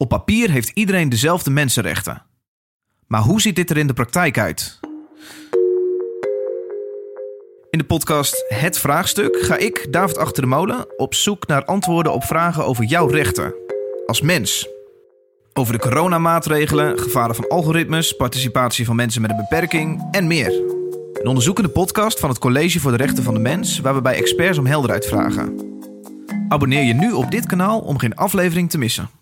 Op papier heeft iedereen dezelfde mensenrechten. Maar hoe ziet dit er in de praktijk uit? In de podcast Het Vraagstuk ga ik, David Achter de Molen, op zoek naar antwoorden op vragen over jouw rechten als mens. Over de coronamaatregelen, gevaren van algoritmes, participatie van mensen met een beperking en meer. Een onderzoekende podcast van het College voor de Rechten van de Mens, waar we bij experts om helderheid vragen. Abonneer je nu op dit kanaal om geen aflevering te missen.